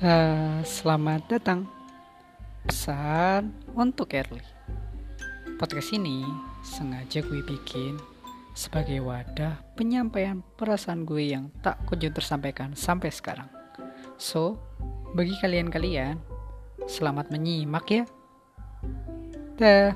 Uh, selamat datang. Pesan untuk Early Podcast ini sengaja gue bikin sebagai wadah penyampaian perasaan gue yang tak kunjung tersampaikan sampai sekarang. So, bagi kalian-kalian, selamat menyimak ya. Dah.